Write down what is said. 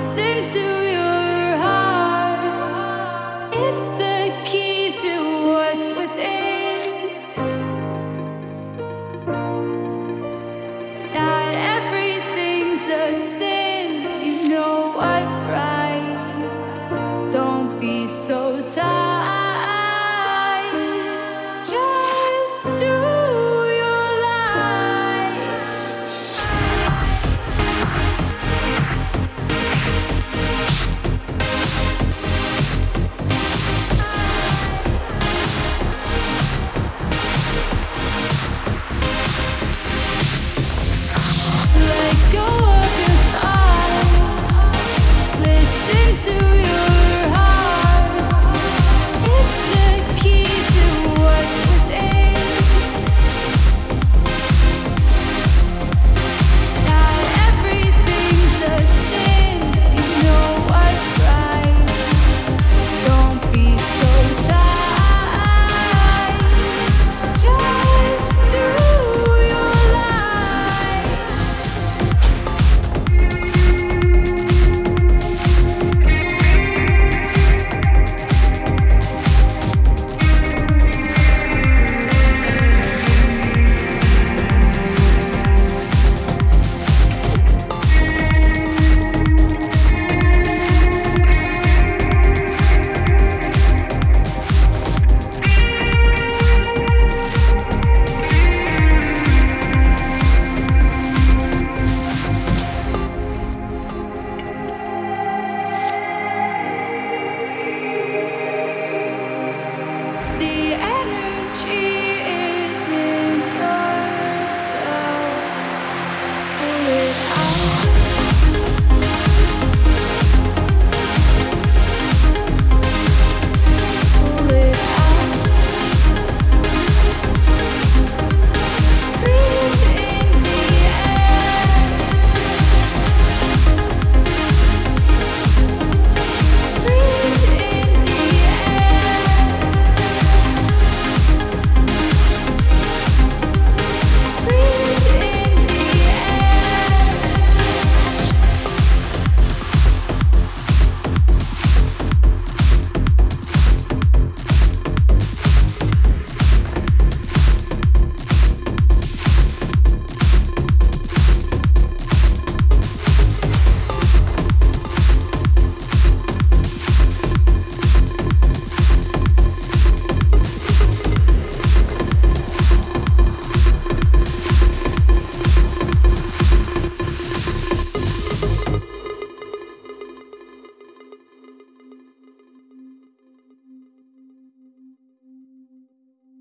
into your heart. It's the key to what's within. Not everything's a sin. You know what's right. Don't be so tired. Thoughts. Listen